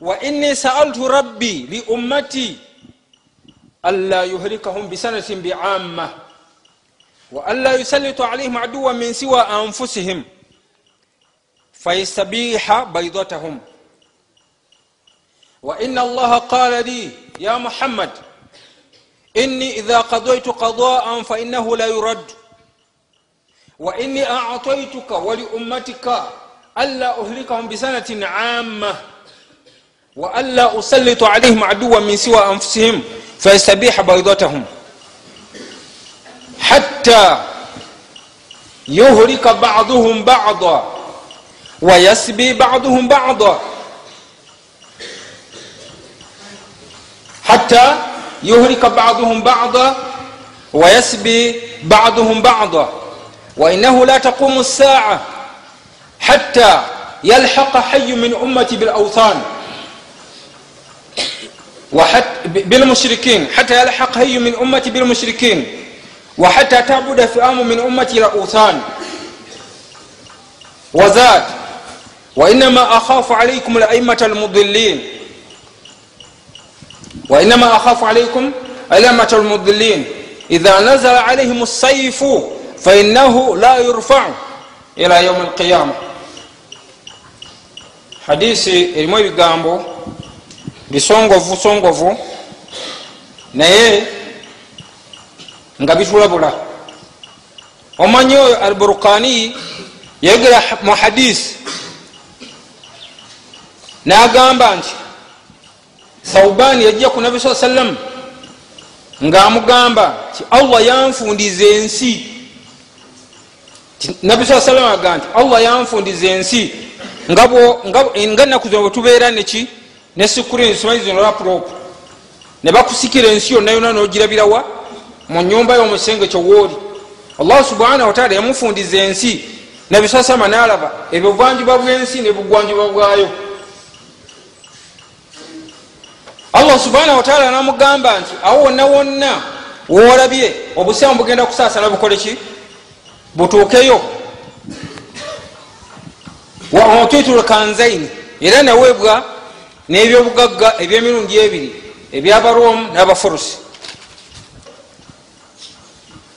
wa inni saaltu rabbi li ummati anla yuhlikahum bisanatin biamma wa anla yusallitu alaihim aduwa min siwa anfusihim fayastabiha baidatahum وإن الله قال لي يا محمد إني إذا قضيت قضاء فإنه لا يرد وإني أعطيتك ولأمتك ألا أهلكهم بسنة عامة وألا أسلط عليهم عدوا من سوى أنفسهم فيستبيح بيضتهم حتى يهلك بعضهم بعضا ويسبي بعضهم بعضا حتى يهلك بعضهم بعضا ويسبي بعضهم بعضا وإنه لا تقوم الساعة حتى يلحق حي من أمتي بالأوثان وحتى بالمشركين. حتى يلحق هي من أمتي بالمشركين. وحتى تعبد فئام من أمتي الأوثان وزاد. وإنما أخاف عليكم الأئمة المضلين. وإنما أخاف عليكم الأئمة المضلين. إذا نزل عليهم السيف فإنه لا يرفع إلى يوم القيامة. hadisi erimu ebigambo bisongovu songovu. Naye nga bitulabula. Omanyi oyo alburukani yayogera mu hadisi nagamba nti thauban yajja ku nabi saa sallam ngaamugamba ti allah yanfundiza ensi. Nabi saa sallam agamba nti allah yanfundiza ensi. Nga naku zino bwetubeera neki ne sikurini simanyi zino lapulopu ne bakusikira ensi yonna yonna nogirabirawa mu nyumba y'omusenge kyowooli allahu subhanahu wataala yamufundiza ensi nabi saa salama nalaba ebuvanjuba bwensi ne bugwanjuba bwayo. Allah subhanahu wataala namugamba nti awo wonna wonna woolabye obusiyamu bugenda kusaasana bukole ki? Butuukeyo. Wa otitulu kanzaini era naweebwa n'ebyobugagga ebyemirundi ebiri ebyabaroomu n'abafurusi.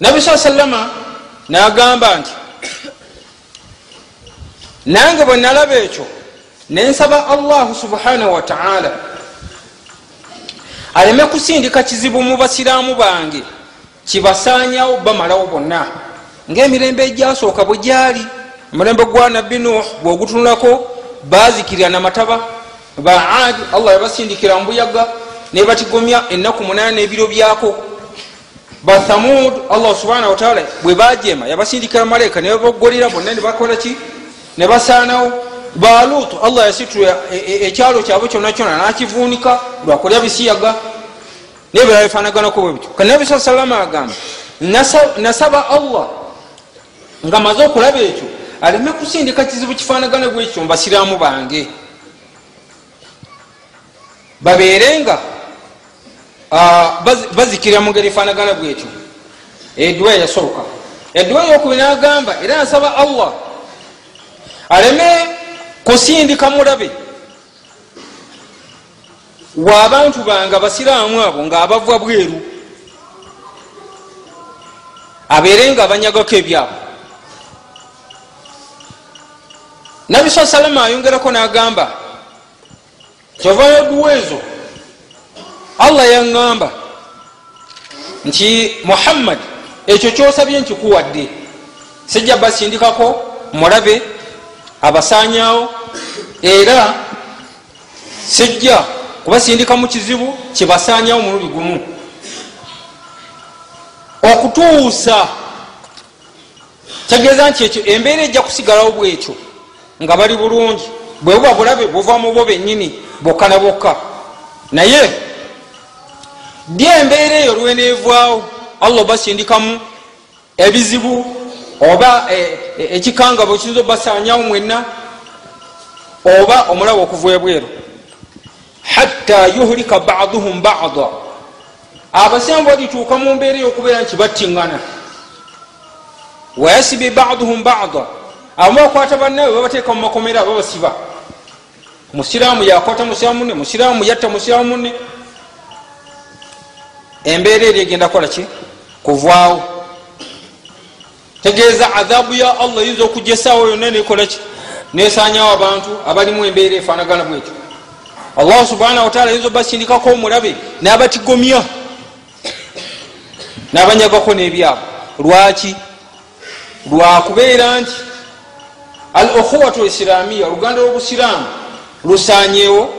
Nabi saa sallama nagamba nti nange bwe nalaba ekyo nensaba allahu subhanahu wataala aleme kusindika kizibu mu basiraamu bange kibasanyawo bamalawo bonna. Ngaemirembe egyasooka bwe gyali omulembe gwa nabbi nuh bweogutunulako bazikirira namataba baadi allah yabasindikira mubuyaga nebatigomya enaku munana nebiro byako. Bathamud allah subhanahu wataala bwe bajema yabasindikira malaika nebabagolera bonna nebakolaki nebasaanawo balutu allah yasitula ekyalo kyabwe kyona kyona nakivuunika lwakolya bisiyaga nebirala bifanaganako bwebityo kanabi saa salama agamba nasaba allah nga maze okulaba ekyo aleme kusindika kizibu kifanagana bwekyo mubasiraamu bange babeerenga. Bazikirira mu ngeri efanagana bwekyo. Edduwa yasooka. Edduwa eyokubiri nagamba era nasaba allah aleme kusindika mulabe. Waabantu bange abasiraamu abo ngaabava bweru. Abeerenga abanyagako ebyabo. Nabi saa salama ayongerako nagamba kyovaayo duwa ezo allah yaŋŋamba nti muhammad ekyo kyosabye nkikuwadde sijja basindikako mulabe abasanyawo era sijja kubasindika mu kizibu kyebasanyawo mulubi gumu. Okutuusa tegeeza nti ekyo embeera ejja kusigalawo bwekyo nga bali bulungi bwe buba bulabe buva mu bo bennyini bokka na bokka. Naye dy embeera eyo lweneevaawo allah obasindikamu ebizibu oba ekikangabo kiyinza obasanyawo mwenna oba omulaba okuva ebweru. Hatta yuhlika baduhum bada. Abasiramu balituuka mu mbeera eyokubeera nti battiŋŋana. Wayasibi baduhum bada. Abamu bakwata bannawe babateeka mu makomera babasiba musiraamu yakwata musiraamu munne musiraamu yatta musiraamu munne. Embeera eri egenda kukolaki kuvaawo. Tegeeza adhabu ya allah yinza okujja esaawa yonna nekolaki nesanyawo abantu abalimu embeera efanagana bwetyo allah subhanahu wataala yinza obasindikako omulabe nabatigomya nabanyagako nebyabo lwaki? Lwakubeera nti al ukhuwatu islamiya oluganda lwobusiraamu lusanyeewo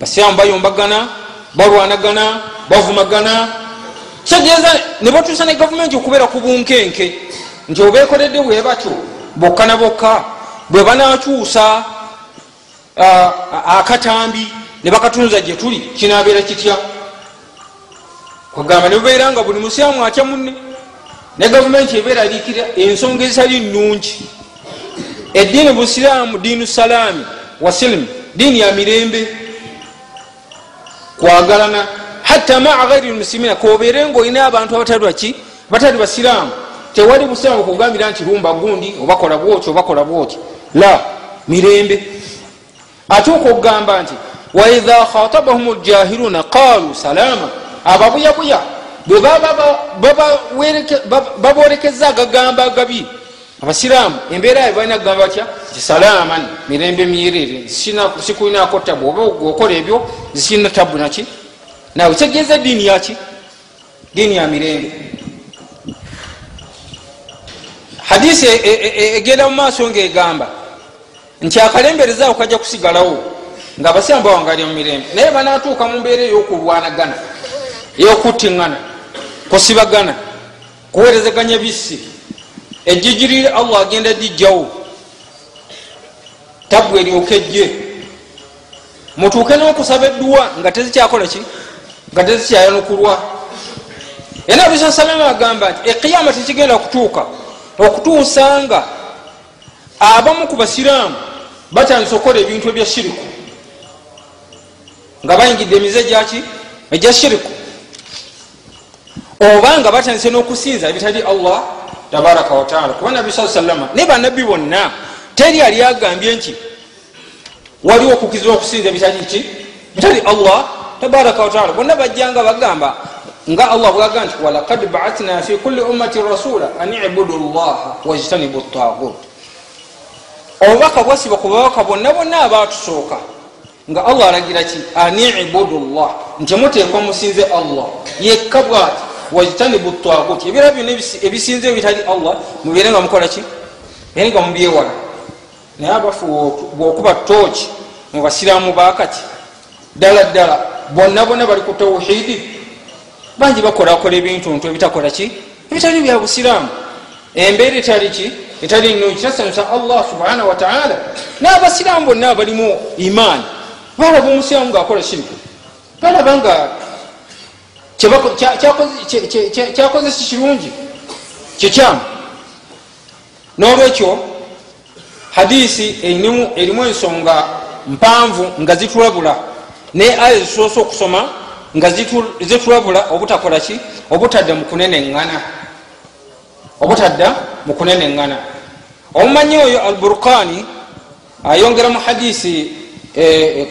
basiraamu bayombagana balwanagana bavumagana. Kitegeeza nebatuusa ne gavumenti okubeera ku bunkenke nti obekoledde bwe batyo bokka na bokka bwe banakyusa akatambi ne bakatunza gye tuli kinabeera kitya? Kwagamba nebubeera nga buli musiraamu atya munne ne gavumenti ebeeraliikira ensonga ezitali nungi eddiini busiraamu diinu salaami wasilimu diini ya mirembe. Kwagalana. Hatta maa gairi lmusimina kobeere nga olina abantu abatali baki? Batali basiraamu tewali busiraamu kugambira nti lumba gundi obakola bwoti obakola bwoti la mirembe. Ate okugamba nti waidha khatabahum ljahiluna qalu salama. Ababuyabuya bwe baborekeza agagamba agabi. Abasiraamu embeera yabe balina kugamba batya salaman mirembe myerere sikulinako tabu oba okola ebyo zisirina tabu naki? Nawe kyegeeza diini yaki diini ya mirembe. Hadisi egenda mu maaso ngaegamba nti akalemberezaawo kajja kusigalawo nga abasiraamu bawangalya mu mirembe. Naye banatuuka mu mbeera eyokulwanagana eyokuttiŋŋana kusibagana kuwerezeganya bisi ejjijirire allah agenda dijjawo tabu eryokejje mutuuke n'okusaba edduwa nga tezikyakolaki nga tezikyayanukulwa era bisa salama agamba nti ekiyama tekigenda kutuuka okutuusa nga abamu ku basiraamu batandisa okukola ebintu ebya shiriku nga bayingidde emize gyaki egya shiriku oba nga batandise n'okusinza ebitali allah tabaraka wataala kuba nabi saa salama naye banabbi bonna teri ali agambye nti waliwo okukizibwa okusinza ebitali ki bitali allah tabaraka wataala bonna bajjanga bagamba nga allah bwaga nti walakad baathna fi kulli ummati rasula an ibudu llaha wajtanibu tagut obubaka bwasiba ku babaka bonna bonna abatusooka nga allah alagira ki? An ibudu llah nti muteekwa musinze allah. Yekka bwati wajtanibu tagut ebira byonna ebisinze ebitali allah mubeere nga mukola ki? Ere nga mubyewala naye abafu bwokuba tooki mu basiraamu bakati ddala ddala bonna bonna bali ku tawhidi. Bangi bakolakola ebintuntu ebitakola ki? Ebitali bya busiraamu. Embeera etali ki? Etali nungi tasanyusa allah subhanahu wataala n'abasiraamu bonna abalimu imaani balaba omusiraamu ngaakola shiriku balaba nga kyakoze si kirungi kikyamu n'olwekyo hadisi erimu ensonga mpanvu nga zitulabula naye aya zisoose okusoma nga zitulabula obutakola ki? Obutadda mukuneneŋŋana obutadda mukuneneŋŋana omumanyi oyo al burkani ayongera mu hadisi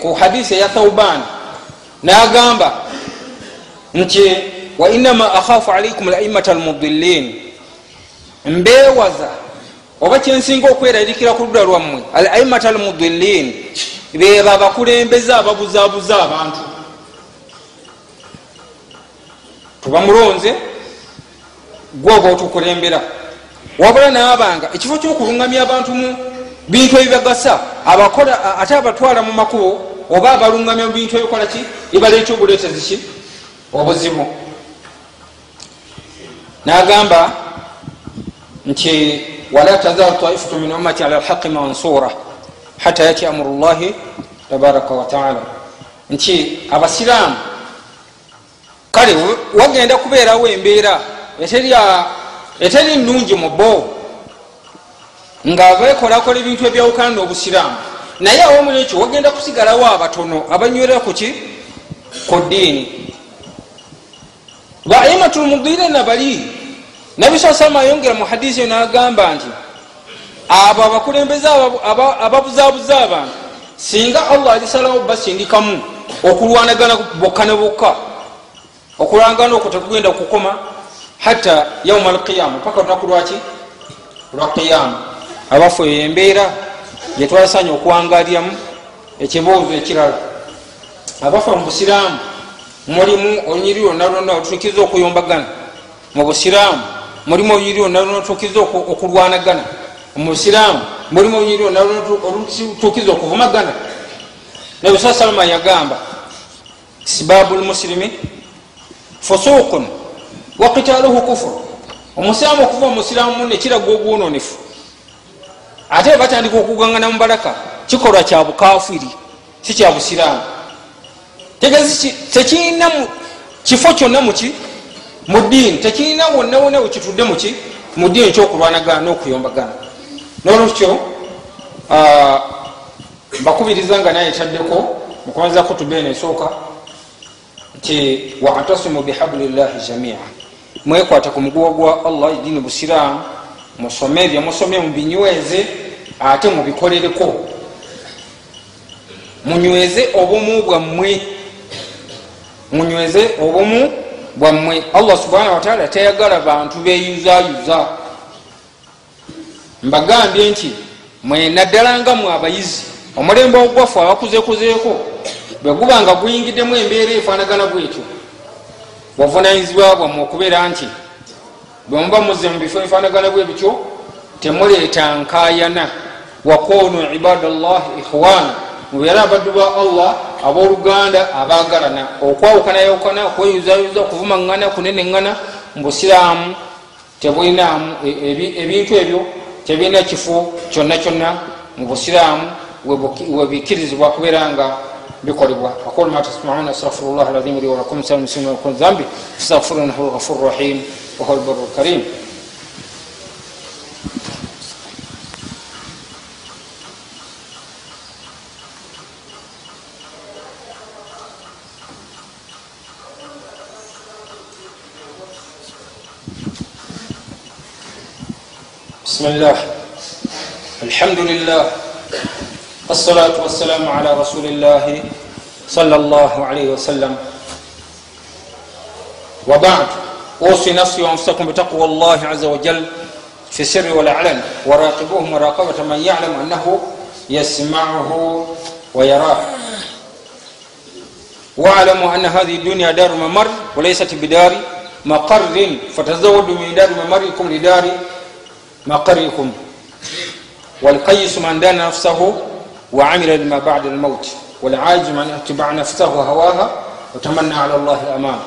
ku hadisi eya thauban nagamba nti wainama akhafu alaikum laimata almudillin. Mbewaza oba kyensinga okwerarikira ku ludda lwammwe al aimata almudillin beba abakulembeze ababuzabuza abantu. Tubamulonze gwoba otukulembera. Wabula naabanga ekifo kyokuluŋgamya abantu mu bintu ebibagasa abakola ate abatwala mu makubo oba abaluŋgamya mu bintu ebikola ki? Ebaleeta obuleetezi ki? Obuzibu. Nagamba nti wala tazalu taifatu min ummati ala lhaqi mansura hatta yati amuru llahi tabaraka wataala nti abasiraamu kale wagenda kubeerawo embeera eteri nungi mu bo nga bekolakola ebintu ebyawukana n'obusiraamu naye awamu nekyo wagenda kusigalawo abatono abanywera kuki ku ddiini. Baimatu lmudirina bali nabi saa salama ayongera mu hadisi yo nagamba nti abo abakulembeze ababuzabuza abantu singa allah alisalawo basindikamu okulwanagana bokka ne bokka okulwangana okwo tekugenda kukoma hatta yauma alqiyama paka lunaku lwaki lwa qiyama abafu eyo embeera gyetwasanya okuwangalyamu ekibuuzo ekirala. Abafa mu busiraamu mulimu olunyiri lwonna lwonna olutukiza okuyombagana mu busiraamu mulimu olunyiri lwonna lwonna olutukiza okulwanagana. Mu busiraamu mulimu olunyiri lwonna olutukiza okuvumagana. Nabi saa salama yagamba sibabu lmuslimi fusuqun wakitaluhu kufuru omusiraamu okuva omusiraamu munne kiraga ogwononefu ate batandika okugangana mubalaka kikolwa kya bukafiri si kya busiraamu. Tegezi tekirina kifo kyonna muki mu ddiini tekirina wonna wonna wekitudde muki mu ddiini kyokulwanagana n'okuyombagana. Nolwekyo mbakubiriza nga naye taddeko mukumaza kutuba eno esooka nti watasimu bihabulillahi jamia mwekwata ku muguwa gwa allah ediini busiraamu musome byemusome mubinyweze ate mubikolereko munyweze obumu bwammwe. Munyweze obumu bwammwe allah subhanahu wataala tayagala bantu beyuzayuza mbagambye nti mwenaddala nga mwe abayizi omulembe ogwaffe abakuzekuzeeko bwe guba nga guyingiddemu embeera efaanagana bwetyo bwavunanyizibwa bwammwe okubeera nti bwe muba muzze mu bifo ebifaanagana bwe bityo temuleeta nkayana wakunu ibadallah ikhwana mubeere abaddu ba allah abooluganda abagalana okwawukanayawukana okweyuzayuza okuvumaŋŋana kuneneŋŋana mu busiraamu tebulinamu ebintu ebyo tebirina kifo kyonna kyonna mu busiraamu webikkirizibwa kubeera nga bikolebwa. Aqulu ma tasmauna astagfiru llah alazim li walakum sal muslimin wakun zambi fastagfiru nahu lghafuru rahim wahuwa lbaru lkarim بسم الله. الحمد لله. الصلاة والسلام على رسول الله صلى الله عليه وسلم. وبعد. أوصي نفسي وأنفسكم بتقوى الله عز وجل في السر والعلن وراقبوه مراقبة من يعلم أنه يسمعه ويراه. واعلموا أن هذه الدنيا دار ممر وليست بدار مقر. فتزودوا من دار ممركم لدار مقركم والقيس من دان نفسه وعمل لما بعد الموت والعاجز من اتبع نفسه هواها وتمنى على الله الامان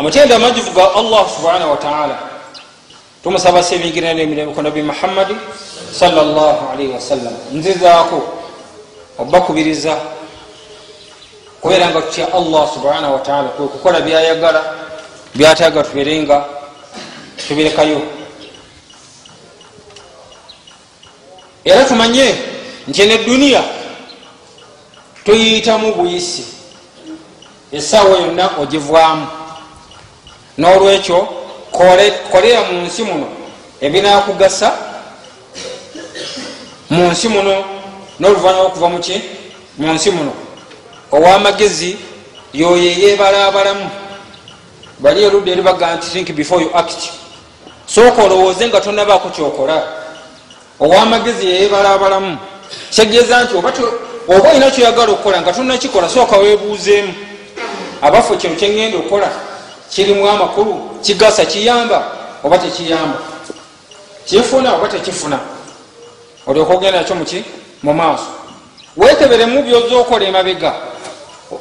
amatenda amajuvu ga allah subhanahu wataala tumusaba sebigirana emirembe ku nabi muhammadi salllahalaihi wasallam nzizaako obakubiriza kubeera nga tutya allah subhanahu wataala kwekukola byayagala byataaga tuberenga tubirekayo era tumanye nti eno eduniya tuyiyitamu buyisi. Esaawa yonna ogivaamu n'olwekyo kolera mu nsi muno ebinakugasa mu nsi muno n'oluvanyuma okuva muki mu nsi muno. Owamagezi yoyo eyebalabalamu bali erudda eribaga nti think before you act. Sooka olowooze nga tonabaako kyokola owamagezi yeyebalabalamu kitegeeza nti oba olina kyoyagala okukola nga tonakikola sooka webuuzeemu abafu kino kyengenda okukola kirimu amakulu kigasa kiyamba oba tekiyamba? Kifuna oba tekifuna? Olyoka ogenda nakyo muki mu maaso. Wekeberemu byoza okola emabega.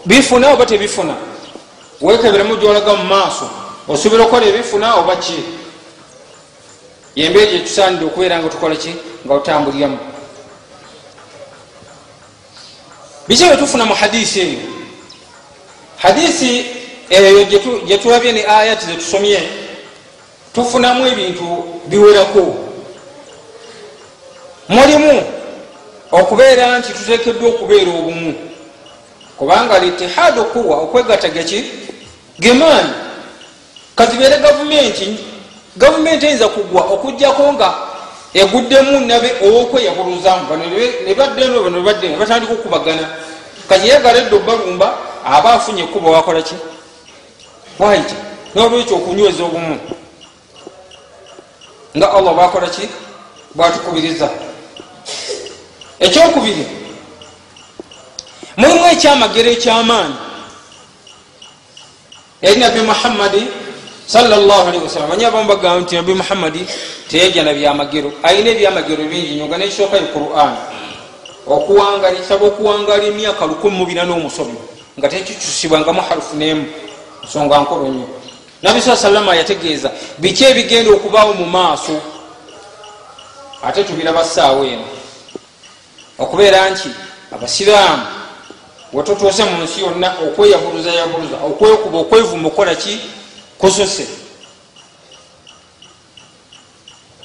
Bifuna oba tebifuna? Wekeberemu gyolaga mu maaso. Osuubira okukola ebifuna oba ki yembeeri gyetusaanidde okubeera nga tukola ki? Nga otambuliramu. Biki byetufuna mu hadisi eyo hadisi eyo gyetulabye ne ayati zetusomye tufunamu ebintu biwerako. Mulimu okubeera nti tutekeddwa okubeera obumu kubanga litihadu kuwa okwegatagaki gemaani kazibeere gavumenti gavumenti eyinza kugwa okugjako nga eguddemu nabe owokweyabuluzamu bano nebaddeno bano nebadde nebatandika okubagana kanyeyagala edda obalumba aba afunye ekkuba wakolaki waiti nolwekyo okunyweza obumu? Nga allah bwakolaki bwatukubiriza. Ekyokubiri mulimu ekyamagero ekyamaanyi. Eri nabi muhammadi sawasalam manyi abamu bagamba nti nabi muhammadi teyeja nabyamagero ayina ebyamagero bingi nyo nga nekisooka e quran okuwangasaba okuwangala emyaka lukumi mubina n'omusomi nga tekikyusibwangamu harufu nemu nsonga nkolo nyo nabi saa salama yategeeza biki ebigenda okubaawo mu maaso ate tubiraba saawa eno okubeera nti abasiraamu wetutuuse mu nsi yonna okweyabuluza yabuluza okwekuba okwevuma okukolaki kususe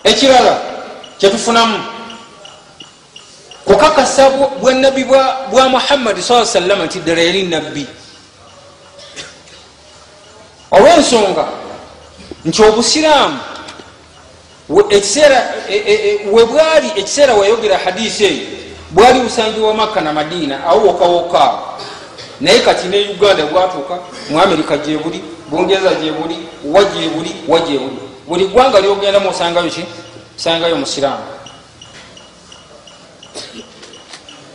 ekirala kyetufunamu kukakasa bwanabbi bwa muhammadi saa salama nti ddala yali nabbi. Olwensonga nti obusiraamu ekiseera webwali ekiseera weyogera hadisi eyo bwali busangibwa makka na madiina awo wokawokaawo naye kati ne uganda bwatuuka mu amerika gyebuli bungereza gyebuli wa gyebuli wa gyebuli buli. Gwanga lyogendamu osangayo ki? Osangayo musiraamu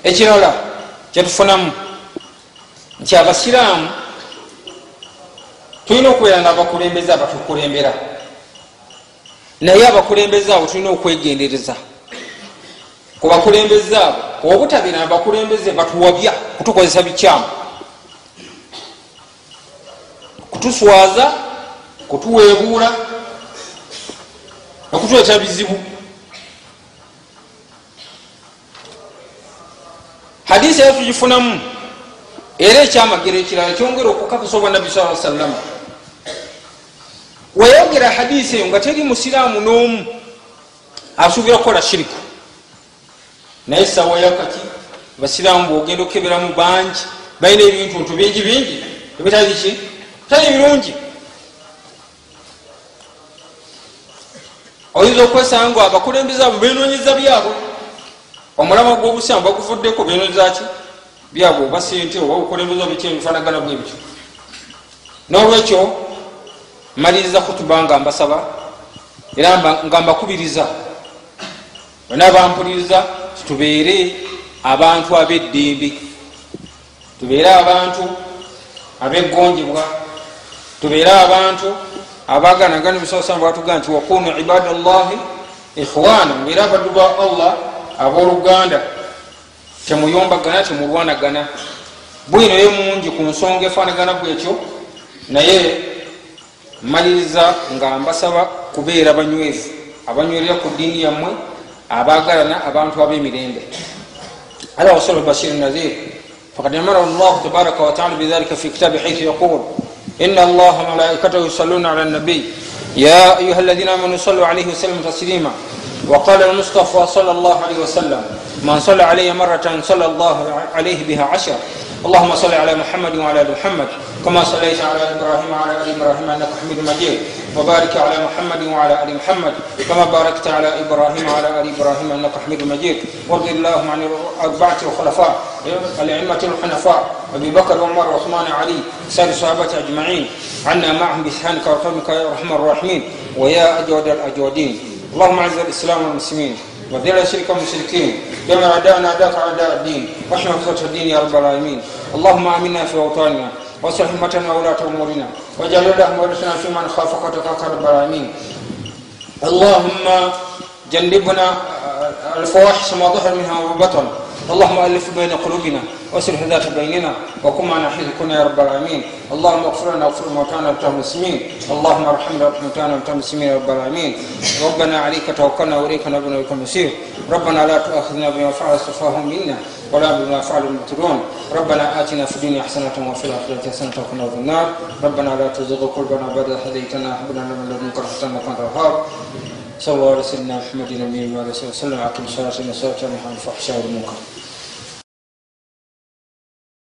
ekirala kyetufunamu nti abasiraamu tulina okubeera naabakulembeze abatukulembera. Naye abakulembeze abo tulina okwegendereza. Kubakulembeze abo obutabeera nabakulembeze batuwabya kutukozesa bikyamu kutuswaza kutuwebuula okutuleeta bizibu. Hadisi eyo tugifunamu era ekyamagero ekirala kyongera okukakasa obwa nabbi saa sallama weyogera hadisi eyo nga teri musiraamu n'omu asuubira kukola shiriku naye sawa yakati basiraamu bwogenda okukeberamu bangi balina ebintu ntu bingi bingi. Ebitali ki bitali birungi oyinza okwesanga nga abakulembeze abo benonyeza byabwe? Omulama gwobusiramu baguvuddeko benonyeza ki? Byabwe oba sente oba obukulembeze biki ebifanagana bwe bityo. Nolwekyo maliriza kutuba nga mbasaba era nga mbakubiriza. Bonna bampuliriza tubeere abantu abeddembe. Tubeere abantu abeggonjebwa tubeere abantu abaganagana bisasam batugaa nti wakunu ibada llahi ikhwana mubeere abaddu ba allah abooluganda temuyombagana temulwanagana. Bwino ye mungi ku nsonga efaanagana bwekyo naye maliriza nga mbasaba kubeera banywevu abanywerera ku ddiini yammwe abagalana abantu abemirembe. Ala wasala bashir nazir fakad amara llah tabaraka wataala bidhalika fi kitabi haithu yaqul إن الله وملائكته يصلون على النبي. يا أيها الذين آمنوا صلوا عليه وسلم تسليما. وقال المصطفى صلى الله عليه وسلم من صلى علي مرة صلى الله عليه بها عشر. اللهم صل على محمد وعلى ال محمد كما صليت على ابراهيم وعلى ال ابراهيم انك حميد مجيد وبارك على محمد وعلى ال محمد كما باركت على ابراهيم وعلى ال ابراهيم انك حميد مجيد وارض اللهم عن اربعه الخلفاء الائمه الحنفاء ابي بكر وعمر وعثمان وعلي سائر الصحابه اجمعين عنا معهم بشانك وكرمك يا ارحم الراحمين ويا اجود الاجودين اللهم اعز الاسلام والمسلمين وذل شرك المشركين جمع اعداءنا اعداءك اعداء الدين. واحمي فتح الدين يا رب العالمين. اللهم امنا في اوطاننا واصلح امتنا وولاة امورنا واجعل اللهم ورثنا فيمن خافك وتقاك رب العالمين. اللهم جنبنا الفواحش ما ظهر منها وبطن. اللهم ألف بين قلوبنا وأسر ذات بيننا وكما حيث كنا يا رب العالمين. اللهم اغفر لنا واغفر موتانا وموتى المسلمين. اللهم ارحم موتانا وموتى المسلمين يا رب العالمين. ربنا عليك توكلنا وإليك نبنا وإليك المسير. ربنا لا تؤاخذنا بما فعل السفهاء منا ولا بما فعل المبطلون ربنا آتنا في الدنيا حسنة وفي الآخرة حسنة وقنا عذاب النار. ربنا لا تزغ قلوبنا بعد إذ هديتنا وهب لنا من لدنك رحمة إنك أنت الوهاب. صلى الله على سيدنا محمد الامين وعلى اله وسلم على كل شرف وسوء وعن الفحشاء والمنكر.